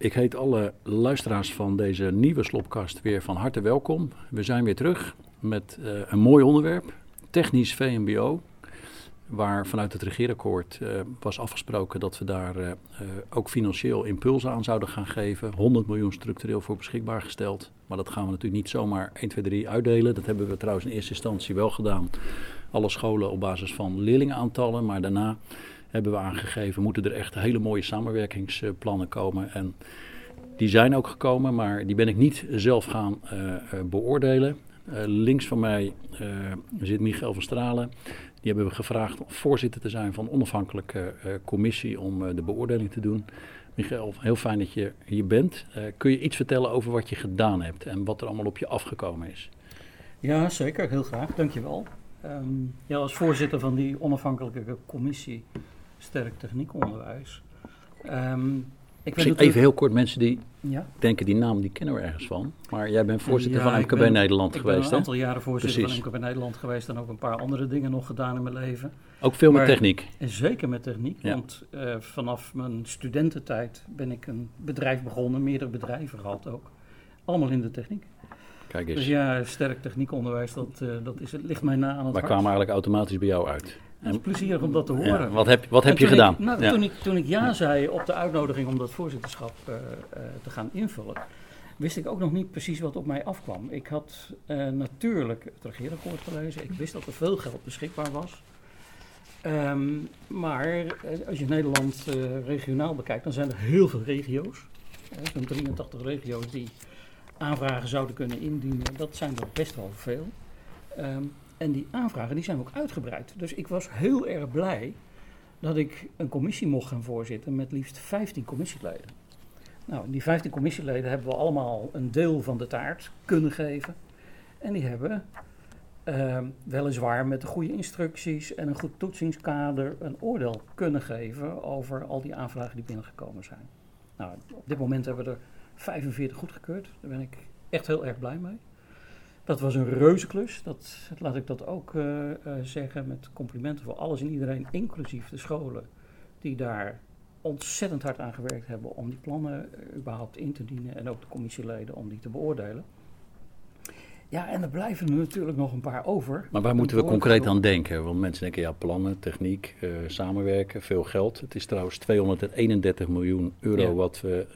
Ik heet alle luisteraars van deze nieuwe Slopkast weer van harte welkom. We zijn weer terug met uh, een mooi onderwerp, technisch VMBO. Waar vanuit het regeerakkoord uh, was afgesproken dat we daar uh, ook financieel impulsen aan zouden gaan geven. 100 miljoen structureel voor beschikbaar gesteld. Maar dat gaan we natuurlijk niet zomaar 1, 2, 3 uitdelen. Dat hebben we trouwens in eerste instantie wel gedaan. Alle scholen op basis van leerlingenaantallen. Maar daarna hebben we aangegeven, moeten er echt hele mooie samenwerkingsplannen komen. En die zijn ook gekomen, maar die ben ik niet zelf gaan uh, beoordelen. Uh, links van mij zit Michael van Stralen. Die hebben we gevraagd om voorzitter te zijn van een onafhankelijke commissie om de beoordeling te doen. Michael, heel fijn dat je hier bent. kun je iets vertellen over wat je gedaan hebt en wat er allemaal op je afgekomen is? Ja, zeker. Heel graag. Dankjewel. Um, ja, als voorzitter van die onafhankelijke commissie sterk techniekonderwijs. Um, ik weet even heel kort, mensen die ja? denken die naam die kennen we ergens van. Maar jij bent voorzitter van MKB ben, Nederland ik geweest. Ik ben een aantal jaren voorzitter Precies. van MKB Nederland geweest en ook een paar andere dingen nog gedaan in mijn leven. Ook veel maar, met techniek? En zeker met techniek, ja. want uh, vanaf mijn studententijd ben ik een bedrijf begonnen, meerdere bedrijven gehad ook. Allemaal in de techniek. Kijk eens. Dus ja, sterk techniekonderwijs, dat, uh, dat is, het ligt mij na aan het Maar hart. kwamen eigenlijk automatisch bij jou uit? Het is plezierig om dat te horen. Ja, wat heb, wat heb je gedaan? Ik, nou, ja. toen, ik, toen ik ja zei op de uitnodiging om dat voorzitterschap uh, uh, te gaan invullen, wist ik ook nog niet precies wat op mij afkwam. Ik had uh, natuurlijk het regeerakkoord gelezen. Ik wist dat er veel geld beschikbaar was. Um, maar als je Nederland regionaal bekijkt, dan zijn er heel veel regio's. Zo'n 83 regio's die aanvragen zouden kunnen indienen. Dat zijn er best wel veel. Um, en die aanvragen die zijn ook uitgebreid. Dus ik was heel erg blij dat ik een commissie mocht gaan voorzitten met liefst 15 commissieleden. Nou, die 15 commissieleden hebben we allemaal een deel van de taart kunnen geven. En die hebben uh, weliswaar met de goede instructies en een goed toetsingskader een oordeel kunnen geven over al die aanvragen die binnengekomen zijn. Nou, op dit moment hebben we er 45 goedgekeurd. Daar ben ik echt heel erg blij mee. Dat was een reuzenklus, dat, laat ik dat ook uh, uh, zeggen, met complimenten voor alles en iedereen, inclusief de scholen, die daar ontzettend hard aan gewerkt hebben om die plannen uh, überhaupt in te dienen en ook de commissieleden om die te beoordelen. Ja, en er blijven er natuurlijk nog een paar over. Maar waar moeten we concreet aan denken? Want mensen denken, ja, plannen, techniek, uh, samenwerken, veel geld. Het is trouwens 231 miljoen euro ja. wat we,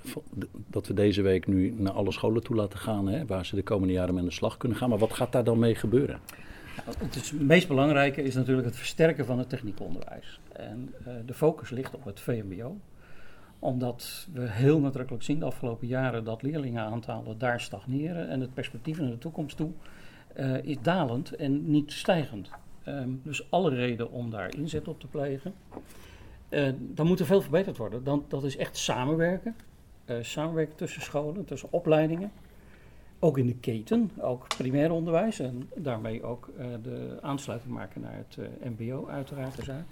dat we deze week nu naar alle scholen toe laten gaan. Hè, waar ze de komende jaren mee aan de slag kunnen gaan. Maar wat gaat daar dan mee gebeuren? Nou, het, is, het meest belangrijke is natuurlijk het versterken van het techniekonderwijs. En uh, de focus ligt op het VMBO omdat we heel nadrukkelijk zien de afgelopen jaren dat leerlingenaantallen daar stagneren en het perspectief naar de toekomst toe uh, is dalend en niet stijgend. Um, dus alle reden om daar inzet op te plegen. Uh, dan moet er veel verbeterd worden. Dan, dat is echt samenwerken. Uh, samenwerken tussen scholen, tussen opleidingen. Ook in de keten, ook primair onderwijs. En daarmee ook de aansluiting maken naar het MBO, uiteraard de zaak.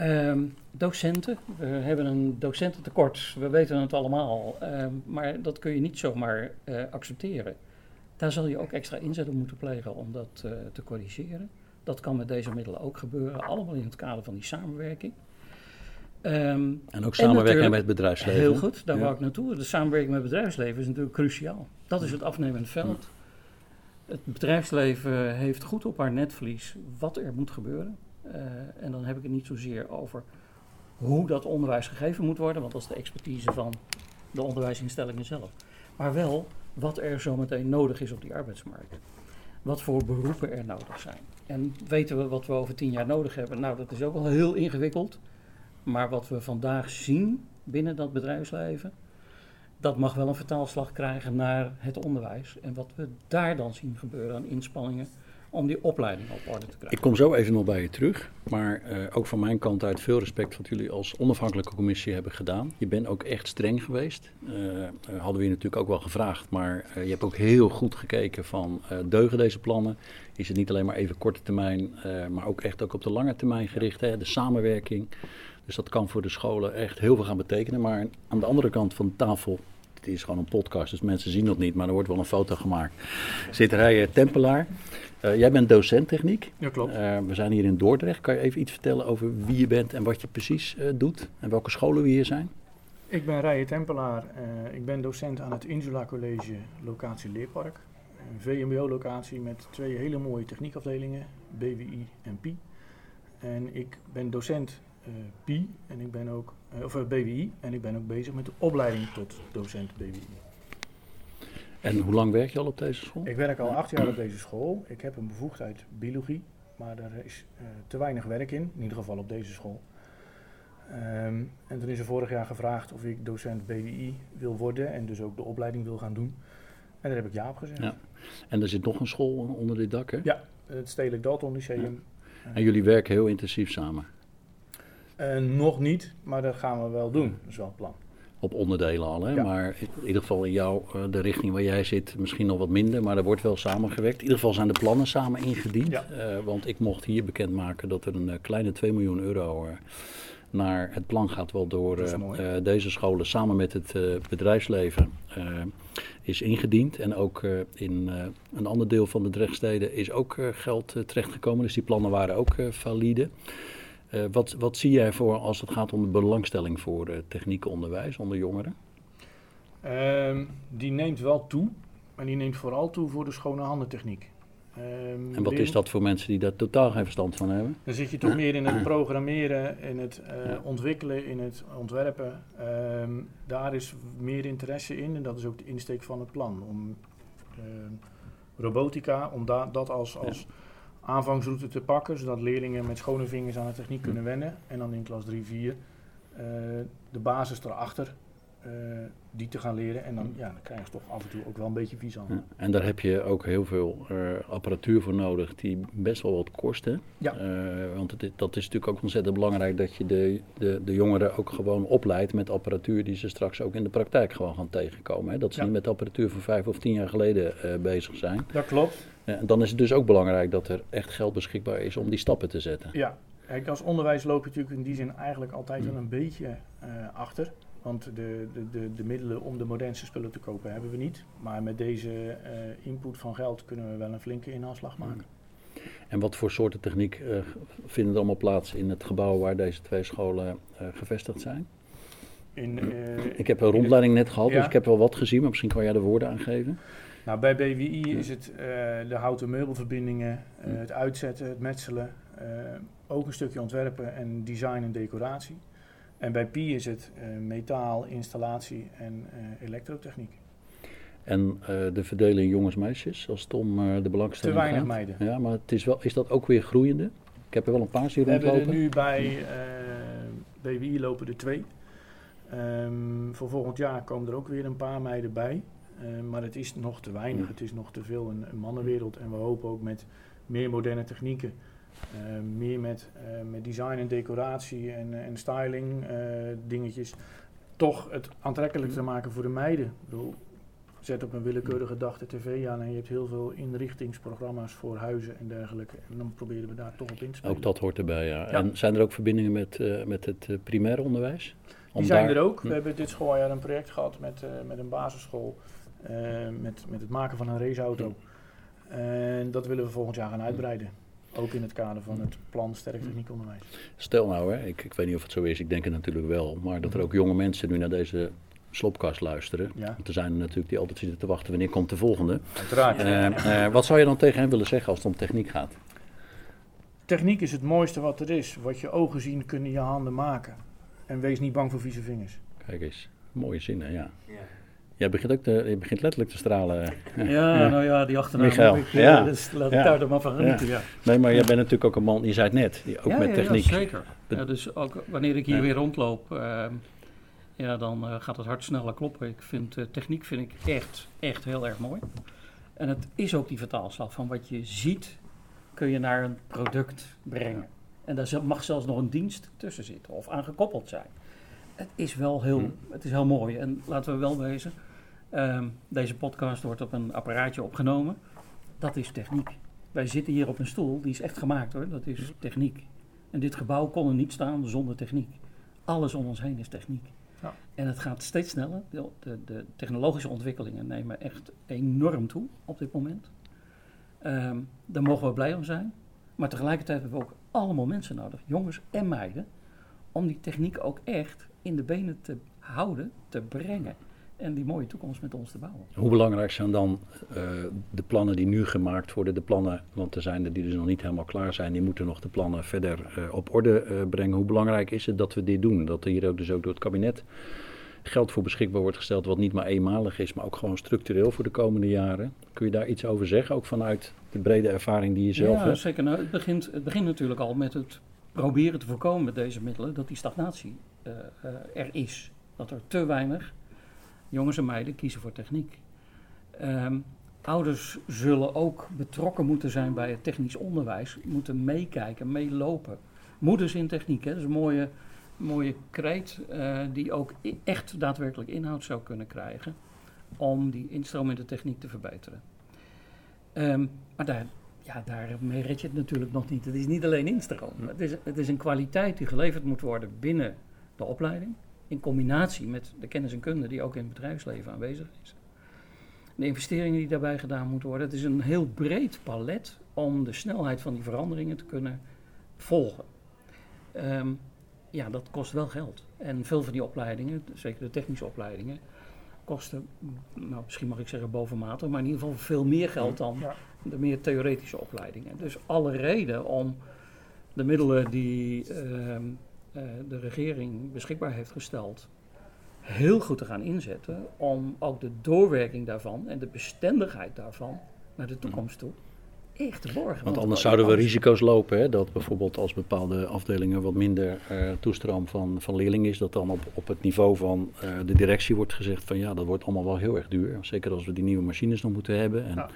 Um, docenten. We hebben een docententekort. We weten het allemaal. Um, maar dat kun je niet zomaar uh, accepteren. Daar zal je ook extra inzet op moeten plegen om dat uh, te corrigeren. Dat kan met deze middelen ook gebeuren. Allemaal in het kader van die samenwerking. Um, en ook samenwerken en met het bedrijfsleven. Heel goed, daar ja. wou ik naartoe. De samenwerking met het bedrijfsleven is natuurlijk cruciaal. Dat is het afnemende veld. Het bedrijfsleven heeft goed op haar netvlies wat er moet gebeuren. Uh, en dan heb ik het niet zozeer over hoe dat onderwijs gegeven moet worden, want dat is de expertise van de onderwijsinstellingen zelf. Maar wel wat er zometeen nodig is op die arbeidsmarkt. Wat voor beroepen er nodig zijn. En weten we wat we over tien jaar nodig hebben? Nou, dat is ook wel heel ingewikkeld. Maar wat we vandaag zien binnen dat bedrijfsleven, dat mag wel een vertaalslag krijgen naar het onderwijs. En wat we daar dan zien gebeuren aan inspanningen om die opleiding op orde te krijgen. Ik kom zo even nog bij je terug, maar uh, ook van mijn kant uit veel respect wat jullie als onafhankelijke commissie hebben gedaan. Je bent ook echt streng geweest. Uh, hadden we je natuurlijk ook wel gevraagd, maar je hebt ook heel goed gekeken van deugen deze plannen. Is het niet alleen maar even korte termijn, maar ook echt ook op de lange termijn gericht, hè? de samenwerking. Dus dat kan voor de scholen echt heel veel gaan betekenen. Maar aan de andere kant van de tafel het is gewoon een podcast, dus mensen zien dat niet, maar er wordt wel een foto gemaakt. Zit Rijer Tempelaar. Uh, jij bent docent techniek. Ja, klopt. Uh, we zijn hier in Dordrecht. Kan je even iets vertellen over wie je bent en wat je precies uh, doet? En welke scholen we hier zijn? Ik ben Rijen Tempelaar. Ik ben docent aan het Insula College locatie Leerpark. Een VMBO-locatie met twee hele mooie techniekafdelingen, BWI en PI. En ik ben docent PI en ik ben ook, of BWI en ik ben ook bezig met de opleiding tot docent BWI. En hoe lang werk je al op deze school? Ik werk al acht jaar op deze school. Ik heb een bevoegdheid biologie, maar daar is te weinig werk in, in ieder geval op deze school. Um, en toen is er vorig jaar gevraagd of ik docent BWI wil worden en dus ook de opleiding wil gaan doen. En daar heb ik ja op gezegd. Ja. En er zit nog een school onder dit dak, hè? Ja, het Stedelijk Dalton Lyceum. En jullie werken heel intensief samen? Uh, nog niet, maar dat gaan we wel doen. Dat is wel het plan. Op onderdelen al, hè? Ja. Maar in ieder geval in jou, uh, de richting waar jij zit, misschien nog wat minder. Maar er wordt wel samengewerkt. In ieder geval zijn de plannen samen ingediend. Ja. Uh, want ik mocht hier bekendmaken dat er een kleine 2 miljoen euro naar het plan gaat wel door uh, deze scholen samen met het uh, bedrijfsleven is ingediend. En ook in een ander deel van de Drechtsteden is ook geld terechtgekomen. Dus die plannen waren ook valide. Wat, wat zie jij voor als het gaat om de belangstelling voor techniekonderwijs onder jongeren? Ehm, die neemt wel toe, maar die neemt vooral toe voor de schone handentechniek. Um, en wat is dat voor mensen die daar totaal geen verstand van hebben? Dan zit je toch meer in het programmeren, in het uh, ontwikkelen, in het ontwerpen. Um, daar is meer interesse in en dat is ook de insteek van het plan. Om uh, robotica, om da dat als, als ja. Aanvangsroute te pakken, zodat leerlingen met schone vingers aan de techniek kunnen wennen. En dan in klas 3, 4 uh, de basis erachter uh, die te gaan leren. En dan, ja, dan krijg je toch af en toe ook wel een beetje vies aan. Ja, en daar heb je ook heel veel uh, apparatuur voor nodig die best wel wat kosten. Ja. Want het, dat is natuurlijk ook ontzettend belangrijk dat je de, de, de jongeren ook gewoon opleidt met apparatuur die ze straks ook in de praktijk gewoon gaan tegenkomen. Hè? Dat ze ja. niet met apparatuur van vijf of tien jaar geleden bezig zijn. Dat klopt. En dan is het dus ook belangrijk dat er echt geld beschikbaar is om die stappen te zetten. Ja, Kijk, als onderwijs loop je natuurlijk in die zin eigenlijk altijd wel een beetje achter. Want de, de, de, de, middelen om de modernste spullen te kopen hebben we niet. Maar met deze uh, input van geld kunnen we wel een flinke inhaalslag maken. En wat voor soorten techniek uh, vinden er allemaal plaats in het gebouw waar deze twee scholen gevestigd zijn? In, ik heb een rondleiding net gehad, ja. dus ik heb wel wat gezien, maar misschien kan jij de woorden aangeven. Nou, bij BWI is het de houten meubelverbindingen, het uitzetten, het metselen, ook een stukje ontwerpen en design en decoratie. En bij Pi is het metaal, installatie en elektrotechniek. En de verdeling jongens-meisjes, als het om de belangstelling Te weinig gaat. meiden. Ja, maar het is, wel, is dat ook weer groeiende? Ik heb er wel een paar zien rondlopen. We hebben er nu bij BWI lopen er twee. Um, voor volgend jaar komen er ook weer een paar meiden bij. Um, maar het is nog te weinig. Ja. Het is nog te veel een, een mannenwereld. En we hopen ook met meer moderne technieken uh, meer met, uh, met design en decoratie en, en styling dingetjes. Toch het aantrekkelijk te maken voor de meiden. Ik bedoel, zet op een willekeurige dag de tv aan en je hebt heel veel inrichtingsprogramma's voor huizen en dergelijke. En dan proberen we daar toch op in te spelen. Ook dat hoort erbij, ja. ja. En zijn er ook verbindingen met, met het primair onderwijs? Om Die zijn daar... er ook. Hm. We hebben dit schooljaar een project gehad met, met een basisschool. Met, met het maken van een raceauto. En dat willen we volgend jaar gaan uitbreiden. Ook in het kader van het plan Sterk Techniekonderwijs. Stel nou, hè, ik, ik weet niet of het zo is, ik denk het natuurlijk wel, maar dat er ook jonge mensen nu naar deze slopkast luisteren. Ja. Want er zijn er natuurlijk die altijd zitten te wachten wanneer komt de volgende. Uiteraard. Uh, uh, wat zou je dan tegen hen willen zeggen als het om techniek gaat? Techniek is het mooiste wat er is. Wat je ogen zien kunnen je handen maken. En wees niet bang voor vieze vingers. Kijk eens, mooie zinnen, ja. ja. Jij begint, ook te, je begint letterlijk te stralen. Ja, ja. nou ja, die achternaam. Michael, ik, ja. Dus laat ik daar dan maar van genieten, ja. Nee, maar jij bent natuurlijk ook een man, je zei het net, die ook met techniek... Ja, zeker. Ja, dus ook wanneer ik hier weer rondloop, uh, ja, dan uh, gaat het hart sneller kloppen. Ik vind uh, techniek vind ik echt, echt heel erg mooi. En het is ook die vertaalslag van wat je ziet, kun je naar een product brengen. En daar mag zelfs nog een dienst tussen zitten of aangekoppeld zijn. Het is wel heel, hmm. het is heel mooi. En laten we wel wezen, um, deze podcast wordt op een apparaatje opgenomen. Dat is techniek. Wij zitten hier op een stoel, die is echt gemaakt hoor, dat is techniek. En dit gebouw kon er niet staan zonder techniek. Alles om ons heen is techniek. Ja. En het gaat steeds sneller. De, de, de, technologische ontwikkelingen nemen echt enorm toe op dit moment. Um, daar mogen we blij om zijn. Maar tegelijkertijd hebben we ook allemaal mensen nodig, jongens en meiden, om die techniek ook echt in de benen te houden, te brengen en die mooie toekomst met ons te bouwen. Hoe belangrijk zijn dan uh, de plannen die nu gemaakt worden? De plannen, want er zijn er die dus nog niet helemaal klaar zijn, die moeten nog de plannen verder uh, op orde uh, brengen. Hoe belangrijk is het dat we dit doen? Dat er hier ook dus ook door het kabinet geld voor beschikbaar wordt gesteld, wat niet maar eenmalig is, maar ook gewoon structureel voor de komende jaren. Kun je daar iets over zeggen, ook vanuit de brede ervaring die je zelf ja, hebt? zeker. Nou, het, begint, het begint natuurlijk al met het proberen te voorkomen met deze middelen dat die stagnatie er is. Dat er te weinig jongens en meiden kiezen voor techniek. Um, ouders zullen ook betrokken moeten zijn bij het technisch onderwijs, moeten meekijken, meelopen. Moeders in techniek, hè, dat is een mooie, mooie kreet uh, die ook echt daadwerkelijk inhoud zou kunnen krijgen om die instroom in de techniek te verbeteren. Um, maar daar, ja, daarmee red je het natuurlijk nog niet. Het is niet alleen instroom. Het is, het is een kwaliteit die geleverd moet worden binnen de opleiding in combinatie met de kennis en kunde die ook in het bedrijfsleven aanwezig is. De investeringen die daarbij gedaan moeten worden. Het is een heel breed palet om de snelheid van die veranderingen te kunnen volgen. Um, ja, dat kost wel geld. En veel van die opleidingen, zeker de technische opleidingen, kosten, nou, misschien mag ik zeggen bovenmatig, maar in ieder geval veel meer geld dan ja. de meer theoretische opleidingen. Dus alle reden om de middelen die um, uh, de regering beschikbaar heeft gesteld, heel goed te gaan inzetten om ook de doorwerking daarvan en de bestendigheid daarvan naar de toekomst toe echt te borgen. Want anders zouden we risico's lopen, hè, dat bijvoorbeeld als bepaalde afdelingen wat minder uh, toestroom van, van leerlingen is, dat dan op, op het niveau van uh, de directie wordt gezegd van ja, dat wordt allemaal wel heel erg duur. Zeker als we die nieuwe machines nog moeten hebben. En.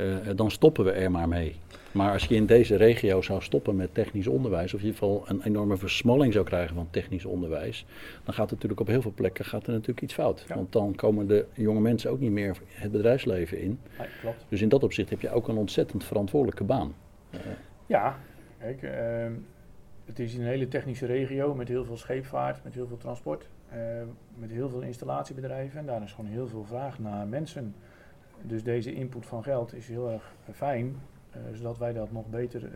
Uh, dan stoppen we er maar mee. Maar als je in deze regio zou stoppen met technisch onderwijs, of in ieder geval een enorme versmalling zou krijgen van technisch onderwijs, dan gaat er natuurlijk op heel veel plekken gaat er natuurlijk iets fout. Ja. Want dan komen de jonge mensen ook niet meer het bedrijfsleven in. Ja, klopt. Dus in dat opzicht heb je ook een ontzettend verantwoordelijke baan. Uh, ja, kijk, uh, het is een hele technische regio met heel veel scheepvaart, met heel veel transport, met heel veel installatiebedrijven. En daar is gewoon heel veel vraag naar mensen. Dus deze input van geld is heel erg fijn, uh, zodat wij dat nog beter uh,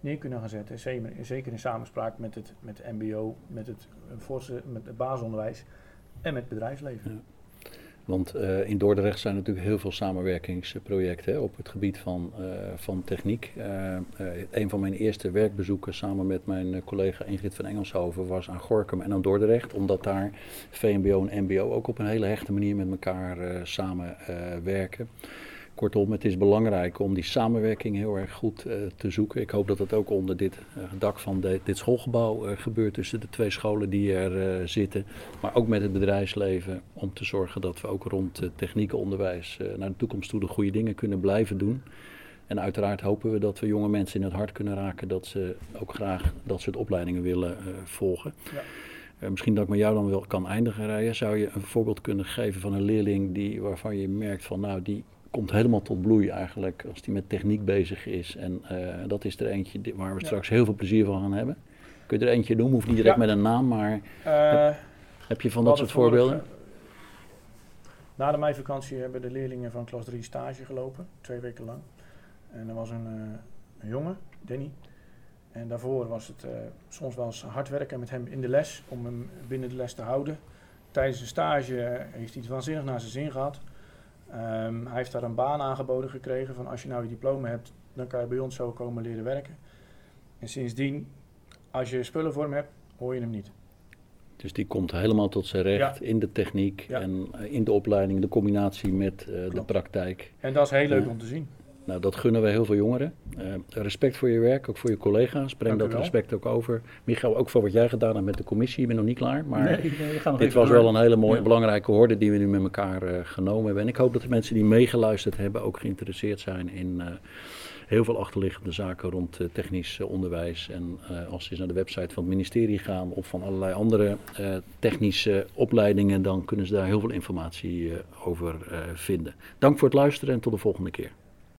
neer kunnen gaan zetten. Zeker, in samenspraak met het, met het MBO, met het, forse, met het basisonderwijs en met het bedrijfsleven. Want uh, in Dordrecht zijn natuurlijk heel veel samenwerkingsprojecten hè, op het gebied van, uh, van techniek. Uh, een van mijn eerste werkbezoeken samen met mijn collega Ingrid van Engelshoven was aan Gorkum en aan Dordrecht. Omdat daar VMBO en MBO ook op een hele hechte manier met elkaar samenwerken. Kortom, het is belangrijk om die samenwerking heel erg goed uh, te zoeken. Ik hoop dat dat ook onder dit uh, dak van de, dit schoolgebouw uh, gebeurt tussen de twee scholen die er zitten. Maar ook met het bedrijfsleven om te zorgen dat we ook rond techniekenonderwijs naar de toekomst toe de goede dingen kunnen blijven doen. En uiteraard hopen we dat we jonge mensen in het hart kunnen raken dat ze ook graag dat soort opleidingen willen volgen. Ja. misschien dat ik met jou dan wel kan eindigen, Rijen. Zou je een voorbeeld kunnen geven van een leerling die, waarvan je merkt van nou die komt helemaal tot bloei eigenlijk als die met techniek bezig is. En uh, dat is er eentje waar we straks heel veel plezier van gaan hebben. Kun je er eentje noemen, hoeft niet direct met een naam, maar heb, heb, je van dat soort voorbeelden? Na de meivakantie hebben de leerlingen van klas 3 stage gelopen, twee weken lang. En er was een, uh, een jongen, Danny. En daarvoor was het soms wel eens hard werken met hem in de les, om hem binnen de les te houden. Tijdens de stage heeft hij het waanzinnig naar zijn zin gehad. Um, hij heeft daar een baan aangeboden gekregen van als je nou je diploma hebt, dan kan je bij ons zo komen leren werken. En sindsdien, als je spullen voor hem hebt, hoor je hem niet. Dus die komt helemaal tot zijn recht ja. in de techniek ja. en in de opleiding, de combinatie met uh, de praktijk. En dat is heel leuk om te zien. Nou, dat gunnen we heel veel jongeren. Uh, respect voor je werk, ook voor je collega's. Breng dat respect ook over. Michael, ook voor wat jij gedaan hebt met de commissie. Je bent nog niet klaar, maar nee, dit was wel een hele mooie, ja. belangrijke horde die we nu met elkaar uh, genomen hebben. En ik hoop dat de mensen die meegeluisterd hebben ook geïnteresseerd zijn in uh, heel veel achterliggende zaken rond technisch onderwijs. En als ze eens naar de website van het ministerie gaan of van allerlei andere technische opleidingen, dan kunnen ze daar heel veel informatie over vinden. Dank voor het luisteren en tot de volgende keer.